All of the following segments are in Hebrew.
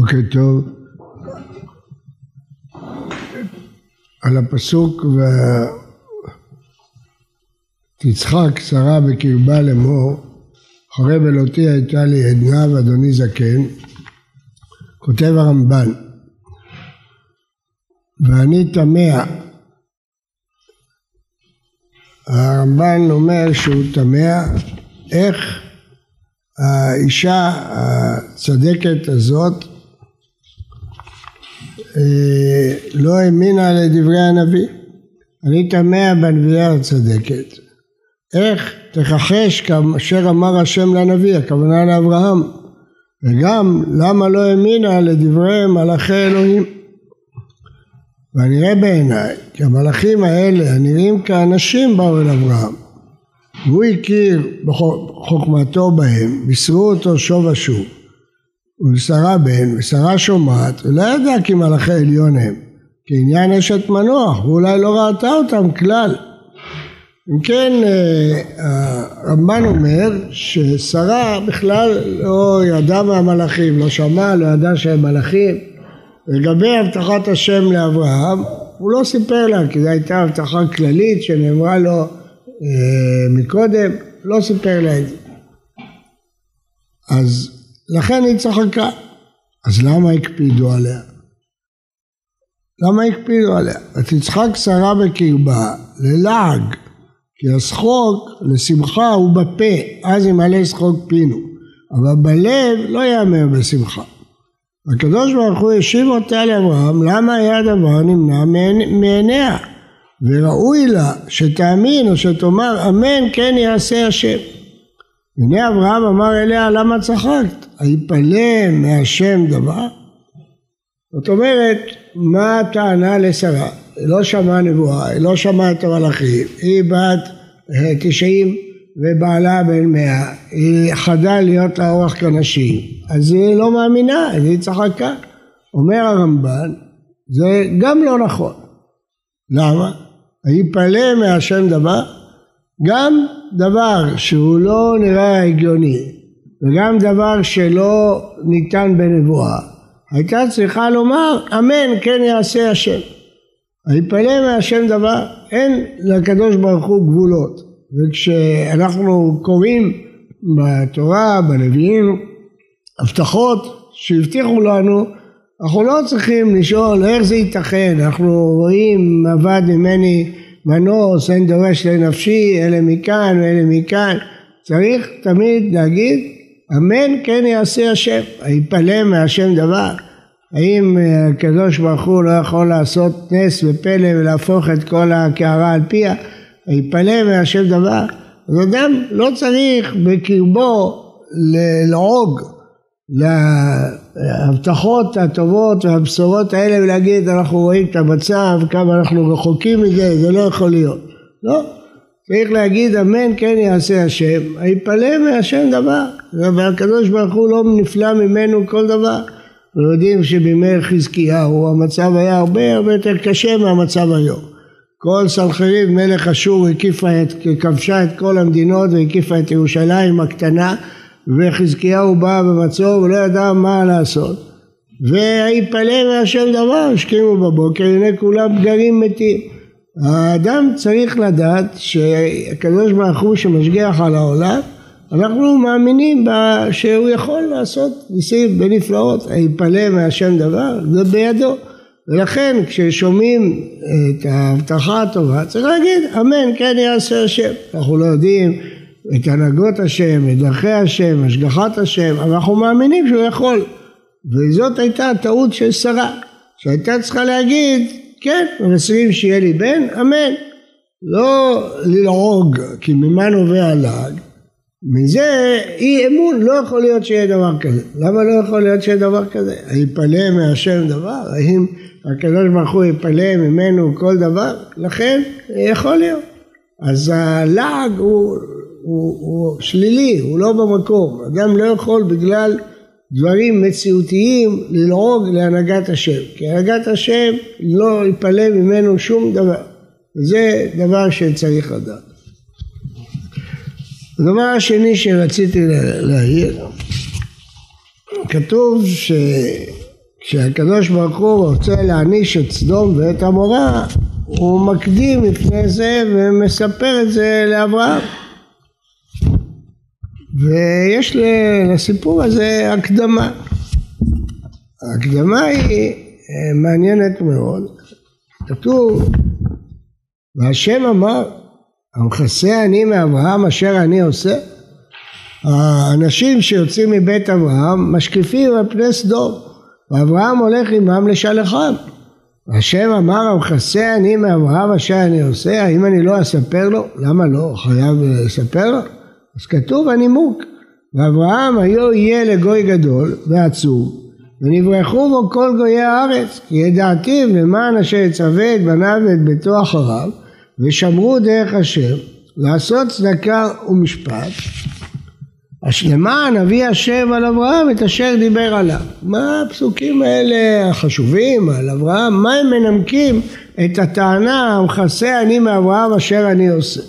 בוקר טוב. על הפסוק ותצחק שרה בקרבה לאמור חרב אלותי הייתה לי עדנה ואדוני זקן כותב הרמב"ן ואני תמה הרמב"ן אומר שהוא תמה איך האישה הצדקת הזאת לא האמינה לדברי הנביא. אני תמה בנביאה הצדקת. איך תכחש כאשר אמר השם לנביא, הכוונה לאברהם, וגם למה לא האמינה לדברי מלאכי אלוהים. והנראה בעיניי כי המלאכים האלה הנראים כאנשים באו אל אברהם והוא הכיר בחוכמתו בהם, בישרו אותו שוב ושוב ולשרה בן ושרה שומעת ולא ידע כי מלאכי עליון הם כעניין אשת מנוח ואולי לא ראתה אותם כלל אם כן אה, הרמב"ן אומר ששרה בכלל לא ידעה מהמלאכים, לא שמעה, לא ידעה שהם מלאכים לגבי הבטחת השם לאברהם הוא לא סיפר לה כי זו הייתה הבטחה כללית שנאמרה לו אה, מקודם, לא סיפר לה את זה. אז לכן היא צחקה. אז למה הקפידו עליה? למה הקפידו עליה? ותצחק שרה בקרבה ללעג כי השחוק לשמחה הוא בפה אז ימלא שחוק פינו אבל בלב לא יאמר בשמחה הקדוש ברוך הוא השיב אותה לאברהם למה היה הדבר נמנע מעיניה וראוי לה שתאמין או שתאמר אמן כן יעשה השם והנה אברהם אמר אליה למה צחקת היפלא מהשם דבר זאת אומרת מה הטענה לשרה היא לא שמעה נבואה היא לא שמעה את המלאכים היא בת אה, תשעים ובעלה בן מאה, היא חדה להיות לה אורח כנשים, אז היא לא מאמינה, אז היא צחקה. אומר הרמב"ן, זה גם לא נכון. למה? היפלא מהשם דבר, גם דבר שהוא לא נראה הגיוני, וגם דבר שלא ניתן בנבואה, הייתה צריכה לומר, אמן כן יעשה השם. היפלא מהשם דבר, אין לקדוש ברוך הוא גבולות. וכשאנחנו קוראים בתורה, בנביאים, הבטחות שהבטיחו לנו, אנחנו לא צריכים לשאול איך זה ייתכן, אנחנו רואים עבד ממני מנוס, אין דורש לנפשי, אלה מכאן ואלה מכאן, צריך תמיד להגיד אמן כן יעשה השם, היפלא מהשם דבר, האם הקדוש ברוך הוא לא יכול לעשות נס ופלא ולהפוך את כל הקערה על פיה? ויפלא מהשם דבר, אז אדם לא צריך בקרבו ללעוג להבטחות הטובות והבשורות האלה ולהגיד אנחנו רואים את המצב, כמה אנחנו רחוקים מזה, זה לא יכול להיות. לא, צריך להגיד אמן כן יעשה השם, היפלא מהשם דבר, והקדוש ברוך הוא לא נפלא ממנו כל דבר. אנחנו יודעים שבימי חזקיהו המצב היה הרבה הרבה יותר קשה מהמצב היום. כל סנחריב מלך אשור הקיפה את, כבשה את כל המדינות והקיפה את ירושלים הקטנה וחזקיהו בא במצור ולא ידע מה לעשות ויפלא מהשם דבר השכימו בבוקר הנה כולם גרים מתים האדם צריך לדעת שהקדוש ברוך הוא שמשגיח על העולם אנחנו מאמינים שהוא יכול לעשות ניסים ונפלאות היפלא מהשם דבר זה בידו. ולכן כששומעים את ההבטחה הטובה צריך להגיד אמן כן יעשה השם. אנחנו לא יודעים את הנהגות השם, את דרכי השם, השגחת השם, אבל אנחנו מאמינים שהוא יכול. וזאת הייתה הטעות של שרה שהייתה צריכה להגיד כן, מנסים שיהיה לי בן, אמן לא ללעוג כי ממה נובע הלעג מזה אי אמון לא יכול להיות שיהיה דבר כזה למה לא יכול להיות שיהיה דבר כזה? היפלא מהשם דבר? האם הקדוש ברוך הוא יפלא ממנו כל דבר, לכן יכול להיות. אז הלעג הוא, הוא, הוא שלילי, הוא לא במקום. אדם לא יכול בגלל דברים מציאותיים ללעוג להנהגת השם. כי הנהגת השם לא יפלא ממנו שום דבר. זה דבר שצריך לדעת. הדבר השני שרציתי להעיר כתוב שכשהקדוש ברוך הוא רוצה להעניש את סדום ואת עמורה, הוא מקדים לפני זה ומספר את זה לאברהם. ויש לסיפור הזה הקדמה. ההקדמה היא אה, מעניינת מאוד. כתוב, והשם אמר, המכסה אני מאברהם אשר אני עושה. האנשים שיוצאים מבית אברהם משקיפים על פני סדום, ואברהם הולך עמם לשלחם. השם אמר המכסה אני מאברהם אשר אני עושה, האם אני לא אספר לו? למה לא? חייב לספר לו? אז כתוב הנימוק, ואברהם היו יהיה לגוי גדול ועצוב, ונברחו בו כל גויי הארץ, כי ידעתיו למען אשר יצווה את בניו ואת ביתו אחריו, ושמרו דרך השם, לעשות צדקה ומשפט, למען אבי השם על אברהם את אשר דיבר עליו. מה הפסוקים האלה החשובים על אברהם? מה הם מנמקים את הטענה המכסה אני מאברהם אשר אני עושה?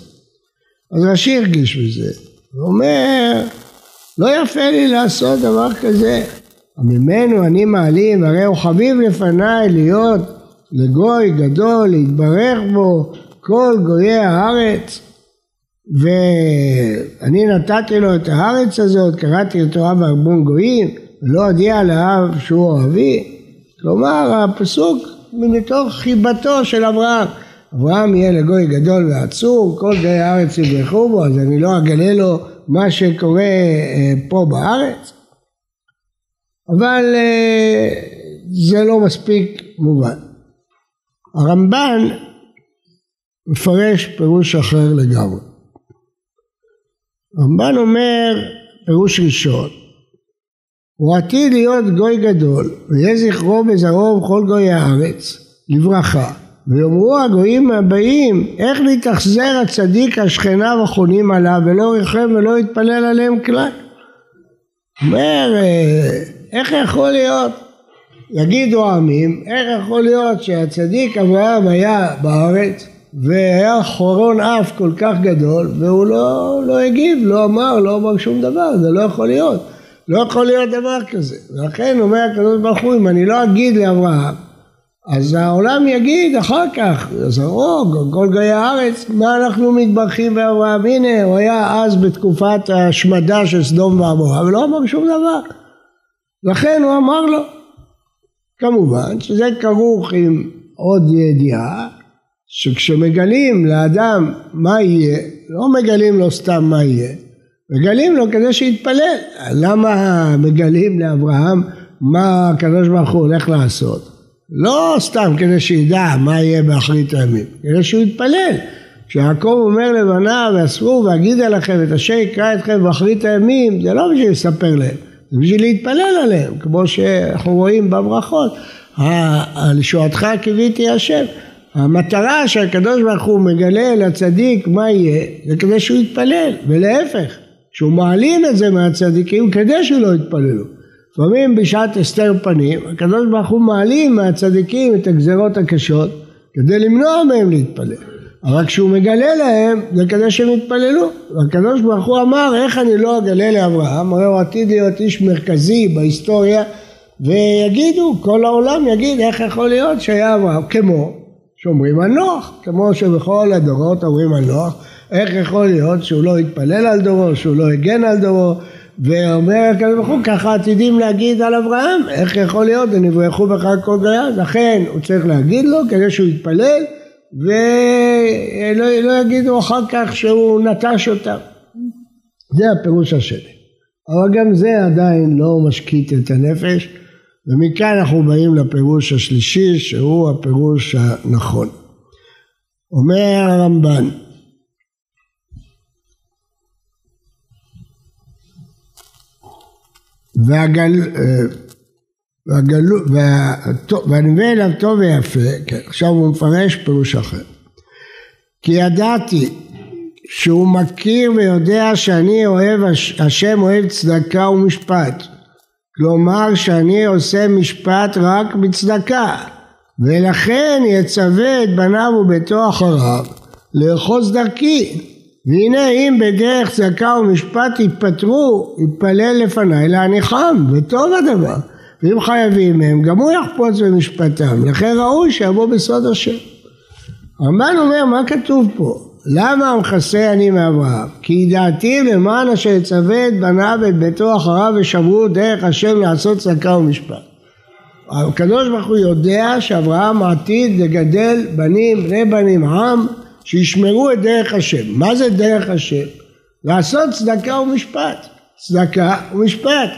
אז רש"י הרגיש בזה, הוא אומר לא יפה לי לעשות דבר כזה, ממנו אני מעלים הרי הוא חביב לפניי להיות לגוי גדול להתברך בו כל גויי הארץ ואני נתתי לו את הארץ הזאת, קראתי לתורה בארבון גויים, ולא הודיע לאב שהוא אוהבי. כלומר, הפסוק מתוך חיבתו של אברהם. אברהם יהיה לגוי גדול ועצור, כל גויי הארץ יברחו בו, אז אני לא אגלה לו מה שקורה אה, פה בארץ. אבל אה, זה לא מספיק מובן. הרמב"ן מפרש פירוש אחר לגמרי. רמב"ן אומר פירוש ראשון הוא עתיד להיות גוי גדול ויהיה זכרו בזרעו בכל גוי הארץ לברכה ויאמרו הגויים הבאים איך להתאכזר הצדיק השכנה וחונים עליו ולא ריחם ולא יתפלל עליהם כלל אומר אה, איך יכול להיות יגידו העמים איך יכול להיות שהצדיק אברהם היה בארץ והיה חורון אף כל כך גדול והוא לא, לא הגיב, לא אמר, לא אמר שום דבר, זה לא יכול להיות. לא יכול להיות דבר כזה. ולכן אומר הקדוש ברוך הוא, אם אני לא אגיד לאברהם, אז העולם יגיד אחר כך, אז הרוג, כל גויי הארץ, מה אנחנו מתברכים באברהם? הנה, הוא היה אז בתקופת ההשמדה של סדום ועמורה, ולא אמר שום דבר. לכן הוא אמר לו. כמובן שזה כרוך עם עוד ידיעה, שכשמגלים לאדם מה יהיה, לא מגלים לו סתם מה יהיה, מגלים לו כדי שיתפלל. למה מגלים לאברהם מה הקדוש ברוך הוא הולך לעשות? לא סתם כדי שידע מה יהיה באחרית הימים, כדי שהוא יתפלל. כשיעקב אומר לבניו, ואסרו ואגידה לכם את אשר יקרא אתכם באחרית הימים, זה לא בשביל לספר להם, זה בשביל להתפלל עליהם, כמו שאנחנו רואים בברכות, על שועתך קיוויתי השם. המטרה שהקדוש ברוך הוא מגלה לצדיק מה יהיה, זה כדי שהוא יתפלל, ולהפך, כשהוא מעלים את זה מהצדיקים כדי שלא יתפללו. לפעמים בשעת הסתר פנים, הקדוש ברוך הוא מעלים מהצדיקים את הגזרות הקשות כדי למנוע מהם להתפלל. אבל כשהוא מגלה להם זה כדי שהם יתפללו. והקדוש ברוך הוא אמר איך אני לא אגלה לאברהם, הרי הוא עתיד להיות איש מרכזי בהיסטוריה ויגידו, כל העולם יגיד איך יכול להיות שהיה אברהם, כמו שאומרים על נוח, כמו שבכל הדורות אומרים על נוח, איך יכול להיות שהוא לא יתפלל על דורו, שהוא לא הגן על דורו, ואומר הקדוש ברוך הוא, ככה עתידים להגיד על אברהם, איך יכול להיות, ונברחו בך כל גויה, לכן הוא צריך להגיד לו כדי שהוא יתפלל, ולא לא יגידו אחר כך שהוא נטש אותם. זה הפירוש השני. אבל גם זה עדיין לא משקיט את הנפש. ומכאן אנחנו באים לפירוש השלישי שהוא הפירוש הנכון. אומר הרמב"ן והגל... והגלו... והנביא אליו טוב ויפה, כן, עכשיו הוא מפרש פירוש אחר. כי ידעתי שהוא מכיר ויודע שאני אוהב, השם אוהב צדקה ומשפט. כלומר שאני עושה משפט רק בצדקה. ולכן יצווה את בניו וביתו אחריו לאחוז דרכי והנה אם בדרך צדקה ומשפט יתפטרו, יתפלל לפניי להניחם, וטוב הדבר. ואם חייבים הם, גם הוא יחפוץ במשפטם, לכן ראוי שיבוא בסוד השם. הרמב"ן אומר, מה כתוב פה? למה המכסה אני מאברהם? כי ידעתיו למען אשר יצווה את בניו ואת ביתו אחריו ושמרו דרך השם לעשות צדקה ומשפט. הקדוש ברוך הוא יודע שאברהם עתיד לגדל בנים, בני בנים, עם, שישמרו את דרך השם. מה זה דרך השם? לעשות צדקה ומשפט. צדקה ומשפט.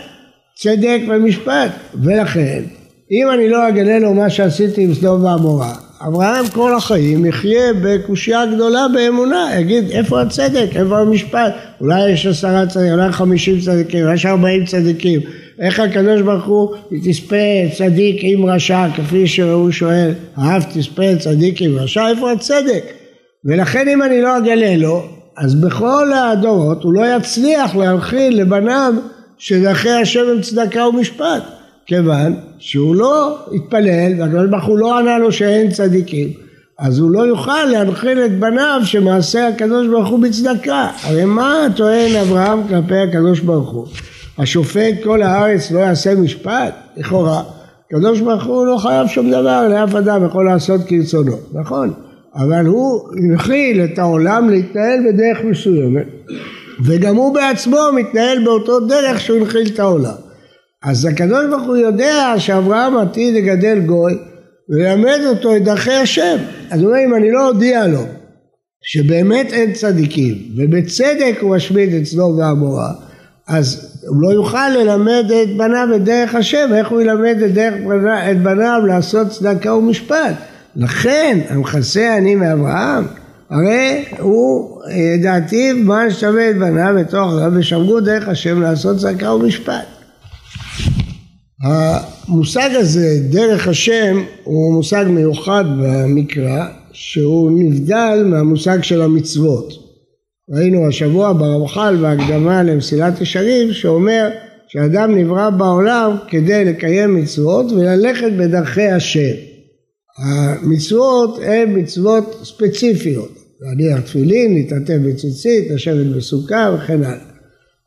צדק ומשפט. ולכן, אם אני לא אגלה לו מה שעשיתי עם סדום ועמורה, אברהם כל החיים יחיה בקושייה גדולה באמונה, יגיד איפה הצדק, איפה המשפט, אולי יש עשרה צדיקים, אולי חמישים צדיקים, אולי יש ארבעים צדיקים, איך הקדוש ברוך הוא תספה צדיק עם רשע, כפי שהוא שואל, אהב תספה צדיק עם רשע, איפה הצדק? ולכן אם אני לא אגלה לו, אז בכל הדורות הוא לא יצליח להנחיל לבניו שדרכי השם הם צדקה ומשפט. כיוון שהוא לא התפלל והקדוש ברוך הוא לא ענה לו שאין צדיקים. אז הוא לא יוכל להנחיל את בניו שמעשה הקדוש ברוך הוא בצדקה. הרי מה טוען אברהם כלפי הקדוש ברוך הוא? השופט כל הארץ לא יעשה משפט? לכאורה הקדוש ברוך הוא לא חייב שום דבר לאף אדם יכול לעשות כרצונו נכון אבל הוא הנחיל את העולם להתנהל בדרך מסוימת וגם הוא בעצמו מתנהל באותו דרך שהוא הנחיל את העולם אז הקדוש ברוך הוא יודע שאברהם עתיד לגדל גוי וללמד אותו את דרכי השם. אז הוא אומר אם אני לא אודיע לו שבאמת אין צדיקים ובצדק הוא משמיד את סדום ועמורה אז הוא לא יוכל ללמד את בניו את דרך השם, איך הוא ילמד את, דרך, את בניו לעשות צדקה ומשפט? לכן המכסה אני מאברהם, הרי הוא דעתי מה שווה את בניו בתוך הרב ושמרו דרך השם לעשות צדקה ומשפט. המושג הזה, דרך השם, הוא מושג מיוחד במקרא, שהוא נבדל מהמושג של המצוות. ראינו השבוע ברמח"ל בהקדמה למסילת ישרים, שאומר שאדם נברא בעולם כדי לקיים מצוות וללכת בדרכי השם. המצוות הן מצוות ספציפיות, להניח תפילין, להתעטף בציצית, לשבת בסוכה וכן הלאה.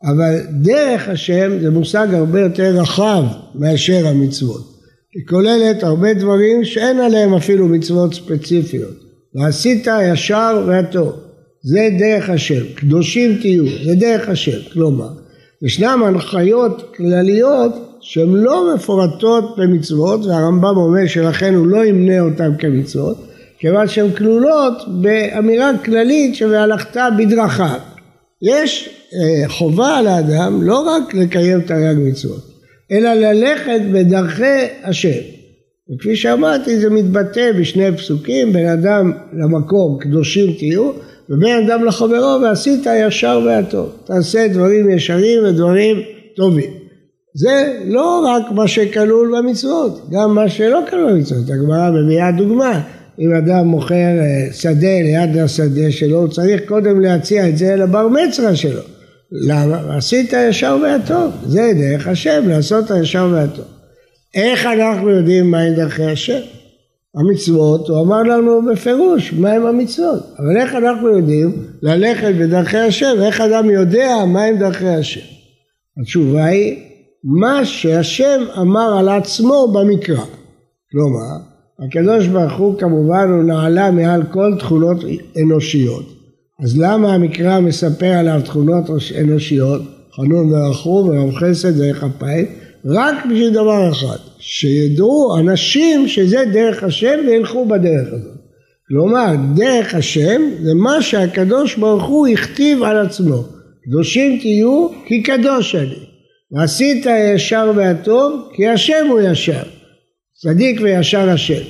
אבל דרך השם זה מושג הרבה יותר רחב מאשר המצוות. היא כוללת הרבה דברים שאין עליהם אפילו מצוות ספציפיות. ועשית הישר והטוב, זה דרך השם. קדושים תהיו, זה דרך השם. כלומר, ישנם הנחיות כלליות שהן לא מפורטות במצוות, והרמב"ם אומר שלכן הוא לא ימנה אותן כמצוות, כיוון שהן כלולות באמירה כללית שבהלכת בדרכיו. יש אה, חובה על האדם לא רק לקיים תרי"ג מצוות, אלא ללכת בדרכי השם. וכפי שאמרתי זה מתבטא בשני פסוקים, בין אדם למקום קדושים תהיו, ובין אדם לחברו ועשית הישר והטוב. תעשה דברים ישרים ודברים טובים. זה לא רק מה שכלול במצוות, גם מה שלא כלול במצוות. הגמרא מביאה דוגמה, אם אדם מוכר אה, שדה ליד השדה שלו, הוא צריך קודם להציע את זה לבר מצווה שלו. למה? עשית הישר והטוב, זה דרך השם, לעשות הישר והטוב. איך אנחנו יודעים מהי דרכי השם? המצוות, הוא אמר לנו בפירוש מהם המצוות, אבל איך אנחנו יודעים ללכת בדרכי השם, איך אדם יודע מהם דרכי השם? התשובה היא מה שהשם אמר על עצמו במקרא. כלומר, הקדוש ברוך הוא כמובן הוא נעלה מעל כל תכונות אנושיות. אז למה המקרא מספר עליו תכונות אנושיות, חנון ורחום ורב חסד ודרך אפיים? רק בשביל דבר אחד, שידעו אנשים שזה דרך השם וילכו בדרך הזאת. כלומר, דרך השם זה מה שהקדוש ברוך הוא הכתיב על עצמו. קדושים תהיו כי קדוש אני. ועשית הישר והטוב כי השם הוא ישר. צדיק וישר השם.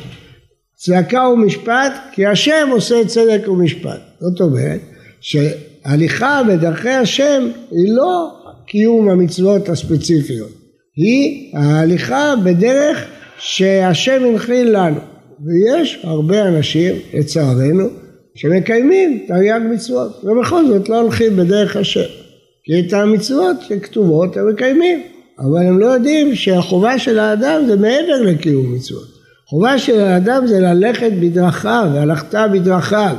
צדקה ומשפט כי השם עושה צדק ומשפט. זאת אומרת שהליכה בדרכי השם היא לא קיום המצוות הספציפיות, היא ההליכה בדרך שהשם הנחיל לנו. ויש הרבה אנשים, לצערנו, שמקיימים תרי"ג מצוות, ובכל זאת לא הולכים בדרך השם. כי את המצוות שכתובות הם מקיימים, אבל הם לא יודעים שהחובה של האדם זה מעבר לקיום מצוות. חובה של האדם זה ללכת בדרכיו, והלכת בדרכיו.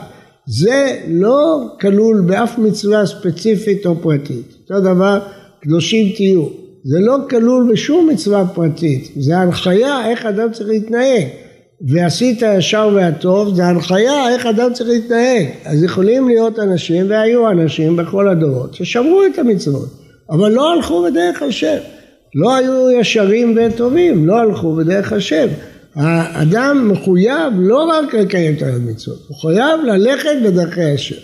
זה לא כלול באף מצווה ספציפית או פרטית. אותו דבר, קדושים תהיו. זה לא כלול בשום מצווה פרטית, זה הנחיה איך אדם צריך להתנהג. ועשית הישר והטוב, זה הנחיה איך אדם צריך להתנהג. אז יכולים להיות אנשים, והיו אנשים בכל הדורות, ששמרו את המצוות, אבל לא הלכו בדרך השם. לא היו ישרים וטובים, לא הלכו בדרך השם. האדם מחויב לא רק לקיים את המצוות, הוא חייב ללכת בדרכי השם.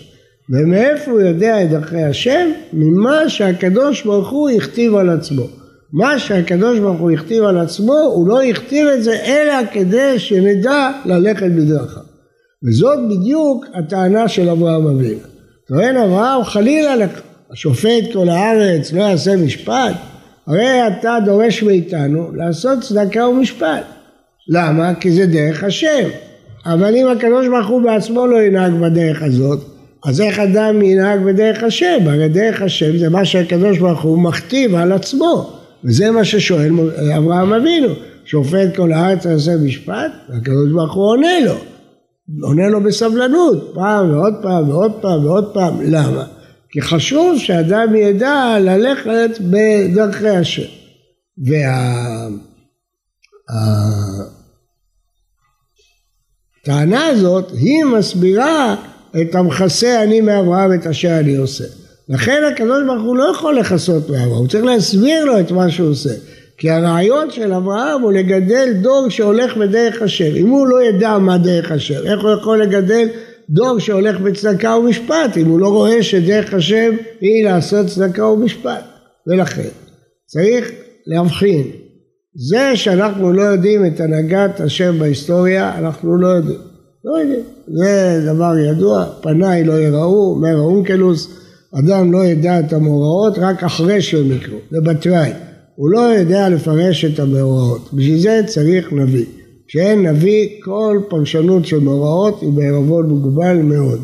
ומאיפה הוא יודע את דרכי השם? ממה שהקדוש ברוך הוא הכתיב על עצמו. מה שהקדוש ברוך הוא הכתיב על עצמו, הוא לא הכתיב את זה אלא כדי שנדע ללכת בדרכיו. וזאת בדיוק הטענה של אברהם אבינו. טוען אברהם חלילה לך, השופט כל הארץ לא יעשה משפט, הרי אתה דורש מאיתנו לעשות צדקה ומשפט. למה? כי זה דרך השם. אבל אם הקדוש ברוך הוא בעצמו לא ינהג בדרך הזאת, אז איך אדם ינהג בדרך השם? הרי דרך השם זה מה שהקדוש ברוך הוא מכתיב על עצמו. וזה מה ששואל אברהם אבינו. שופט כל הארץ עושה משפט, והקדוש ברוך הוא עונה לו. עונה לו בסבלנות, פעם ועוד פעם ועוד פעם ועוד פעם. למה? כי חשוב שאדם ידע ללכת בדרכי השם. והטענה הזאת היא מסבירה את המכסה אני מאברהם את אשר אני עושה. לכן הקדוש ברוך הוא לא יכול לכסות מאברהם, הוא צריך להסביר לו את מה שהוא עושה. כי הרעיון של אברהם הוא לגדל דור שהולך בדרך השם. אם הוא לא ידע מה דרך השם, איך הוא יכול לגדל דור שהולך בצדקה ומשפט, אם הוא לא רואה שדרך השם היא לעשות צדקה ומשפט. ולכן צריך להבחין. זה שאנחנו לא יודעים את הנהגת השם בהיסטוריה, אנחנו לא יודעים. לא יודעים. זה דבר ידוע, פניי לא יראו, אומר האונקלוס, אדם לא ידע את המאורעות רק אחרי שהם יקרו, זה בתוואי. הוא לא יודע לפרש את המאורעות, בשביל זה צריך נביא. כשאין נביא, כל פרשנות של מאורעות היא בערבון מוגבל מאוד.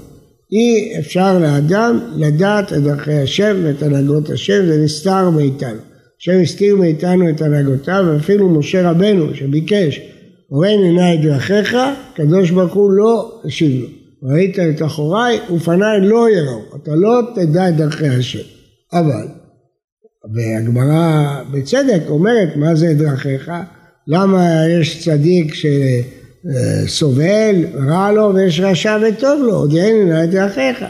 אי אפשר לאדם לדעת את דרכי השם ואת הנהגות השם, זה נסתר מאיתנו. השם הסתיר מאיתנו את הנהגותיו, ואפילו משה רבנו שביקש, הורני עיניי את דרכיך, הקדוש ברוך הוא לא השיב לו. ראית את אחוריי ופניי לא יראו, אתה לא תדע את דרכי השם. אבל, והגמרא בצדק אומרת מה זה דרכיך, למה יש צדיק שסובל, רע לו ויש רשע וטוב לו, עוד אין את דרכיך.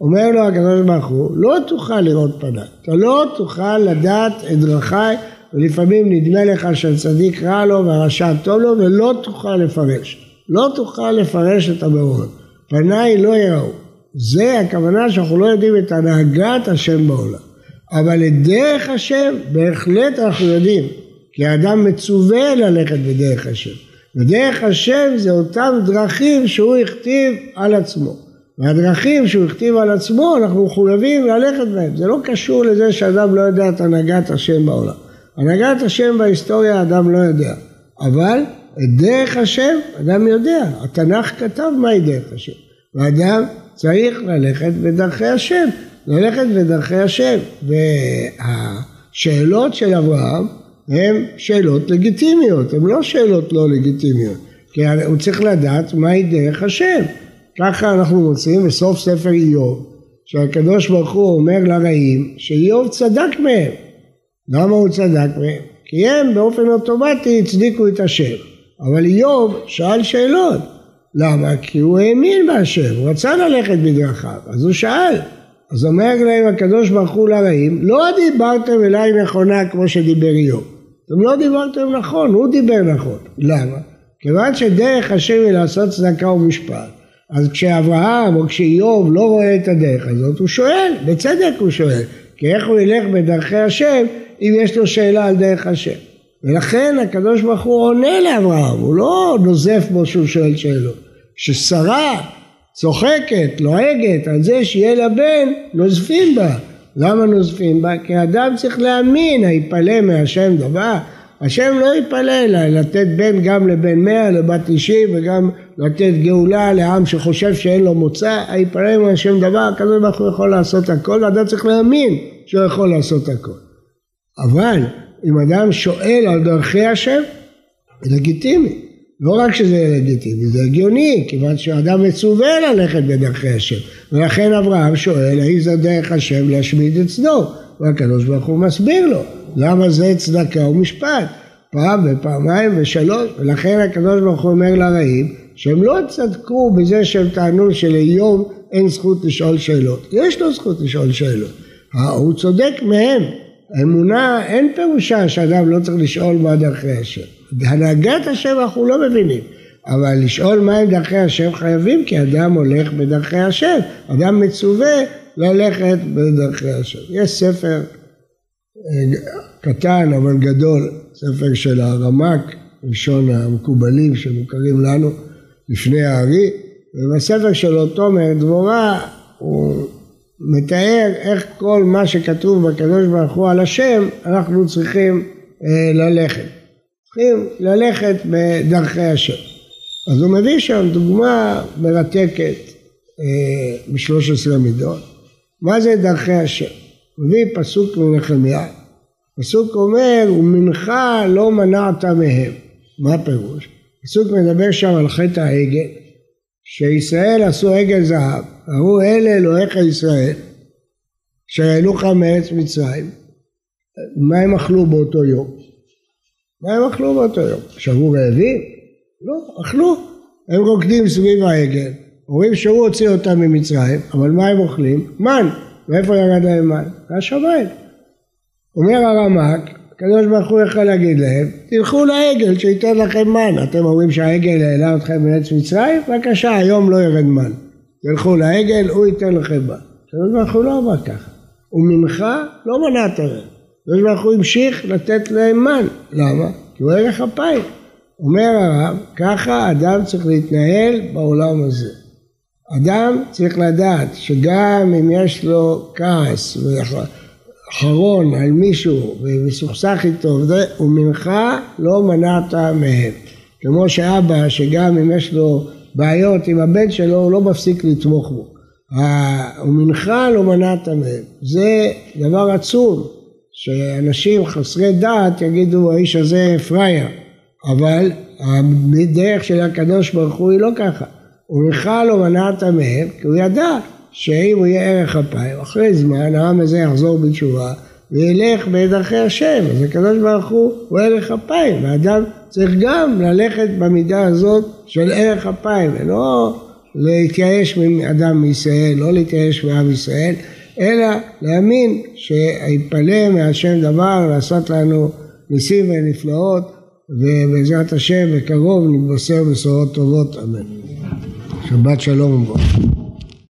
אומר לו הקדוש ברוך הוא, לא תוכל לראות פניי, אתה לא תוכל לדעת את דרכיי ולפעמים נדמה לך שהצדיק רע לו והרשע טוב לו ולא תוכל לפרש, לא תוכל לפרש את המאורות. פניי לא יראו. זה הכוונה שאנחנו לא יודעים את הנהגת השם בעולם. אבל את דרך השם בהחלט אנחנו יודעים, כי האדם מצווה ללכת בדרך השם. ודרך השם זה אותם דרכים שהוא הכתיב על עצמו. והדרכים שהוא הכתיב על עצמו אנחנו מחויבים ללכת בהם. זה לא קשור לזה שאדם לא יודע את הנהגת השם בעולם. הנהגת השם בהיסטוריה אדם לא יודע. אבל את דרך השם אדם יודע, התנ"ך כתב מהי דרך השם, ואדם צריך ללכת בדרכי השם, ללכת בדרכי השם, והשאלות של אברהם הן שאלות לגיטימיות, הן לא שאלות לא לגיטימיות, כי הוא צריך לדעת מהי דרך השם, ככה אנחנו מוצאים בסוף ספר איוב, שהקדוש ברוך הוא אומר לרעים שאיוב צדק מהם, למה הוא צדק מהם? כי הם באופן אוטומטי הצדיקו את השם. אבל איוב שאל שאלות. למה? כי הוא האמין בהשם, הוא רצה ללכת בדרכיו, אז הוא שאל. אז אומר להם הקדוש ברוך הוא לרעים, לא דיברתם אליי נכונה כמו שדיבר איוב. אתם לא דיברתם נכון, הוא דיבר נכון. למה? כיוון שדרך השם היא לעשות צדקה ומשפט, אז כשאברהם או כשאיוב לא רואה את הדרך הזאת, הוא שואל, בצדק הוא שואל, כי איך הוא ילך בדרכי השם אם יש לו שאלה על דרך השם. ולכן הקדוש ברוך הוא עונה לאברהם, הוא לא נוזף בו שהוא שואל שאלות. כששרה צוחקת, לועגת על זה שיהיה לה בן, נוזפים בה. למה נוזפים בה? כי אדם צריך להאמין, היפלא מהשם דבר. השם לא יפלא לה לתת בן גם לבן מאה, לבת תשעים וגם לתת גאולה לעם שחושב שאין לו מוצא, היפלא מהשם דבר, הקדוש ברוך הוא יכול לעשות הכל, ואדם צריך להאמין שהוא יכול לעשות הכל. אבל אם אדם שואל על דרכי השם, זה לגיטימי. לא רק שזה לגיטימי, זה הגיוני, כיוון שאדם מצווה ללכת בדרכי השם. ולכן אברהם שואל, האם זה דרך השם להשמיד את סדום? והקדוש ברוך הוא מסביר לו, למה זה צדקה ומשפט? פעם ופעמיים ושלוש, ולכן הקדוש ברוך הוא אומר לרעים, שהם לא צדקו בזה שהם טענו שלאיוב אין זכות לשאול שאלות. יש לו זכות לשאול שאלות. הוא צודק מהם. האמונה אין פירושה שאדם לא צריך לשאול מה דרכי השם. בהנהגת השם אנחנו לא מבינים. אבל לשאול מהם דרכי השם חייבים כי אדם הולך בדרכי השם. אדם מצווה ללכת בדרכי השם. יש ספר אה, קטן אבל גדול, ספר של הרמק, ראשון המקובלים שמוכרים לנו לפני הארי, ובספר שלו תומר דבורה הוא מתאר איך כל מה שכתוב בקדוש ברוך הוא על השם אנחנו צריכים אה, ללכת. צריכים ללכת בדרכי השם. אז הוא מביא שם דוגמה מרתקת אה, בשלוש עשרה מידות. מה זה דרכי השם? מביא פסוק מנחמיה. פסוק אומר, ומנחה לא מנעת מהם. מה הפירוש? פסוק מדבר שם על חטא העגל. שישראל עשו עגל זהב, אמרו אלה אלוהיך ישראל, שהעלו לך מארץ מצרים, מה הם אכלו באותו יום? מה הם אכלו באותו יום? שבו רעבים? לא, אכלו. הם רוקדים סביב העגל, אומרים שהוא הוציא אותם ממצרים, אבל מה הם אוכלים? מן. מאיפה ירד להם מן? מהשמיים. אומר הרמק, הקדוש ברוך הוא יכול להגיד להם, תלכו לעגל שייתן לכם מן. אתם אומרים שהעגל העלה אתכם מארץ מצרים? בבקשה, היום לא ירד מן. תלכו לעגל, הוא ייתן לכם מן. הקדוש ברוך הוא לא אמר ככה. ומנך לא מנעת להם. הקדוש ברוך הוא המשיך לתת להם מן. למה? כי הוא ערך אפיים. אומר הרב, ככה אדם צריך להתנהל בעולם הזה. אדם צריך לדעת שגם אם יש לו כעס אחרון על מישהו ומסוכסך איתו ומנך לא מנעת מהם. כמו שאבא שגם אם יש לו בעיות עם הבן שלו הוא לא מפסיק לתמוך בו. ומנך לא מנעת מהם. זה דבר עצום שאנשים חסרי דעת יגידו האיש הזה פראייר אבל הדרך של הקדוש ברוך הוא היא לא ככה. ומנך לא מנעת מהם כי הוא ידע שאם הוא יהיה ערך אפיים, אחרי זמן העם הזה יחזור בתשובה וילך בדרכי השם. אז הקדוש ברוך הוא הוא ערך אפיים, והאדם צריך גם ללכת במידה הזאת של ערך אפיים, ולא להתייאש מאדם מישראל, לא להתייאש מעם ישראל, אלא להאמין שיפלא מהשם דבר לעשות לנו ניסים ונפלאות, ובעזרת השם בקרוב נתבשר בשורות טובות, אמן. שבת שלום וברכה.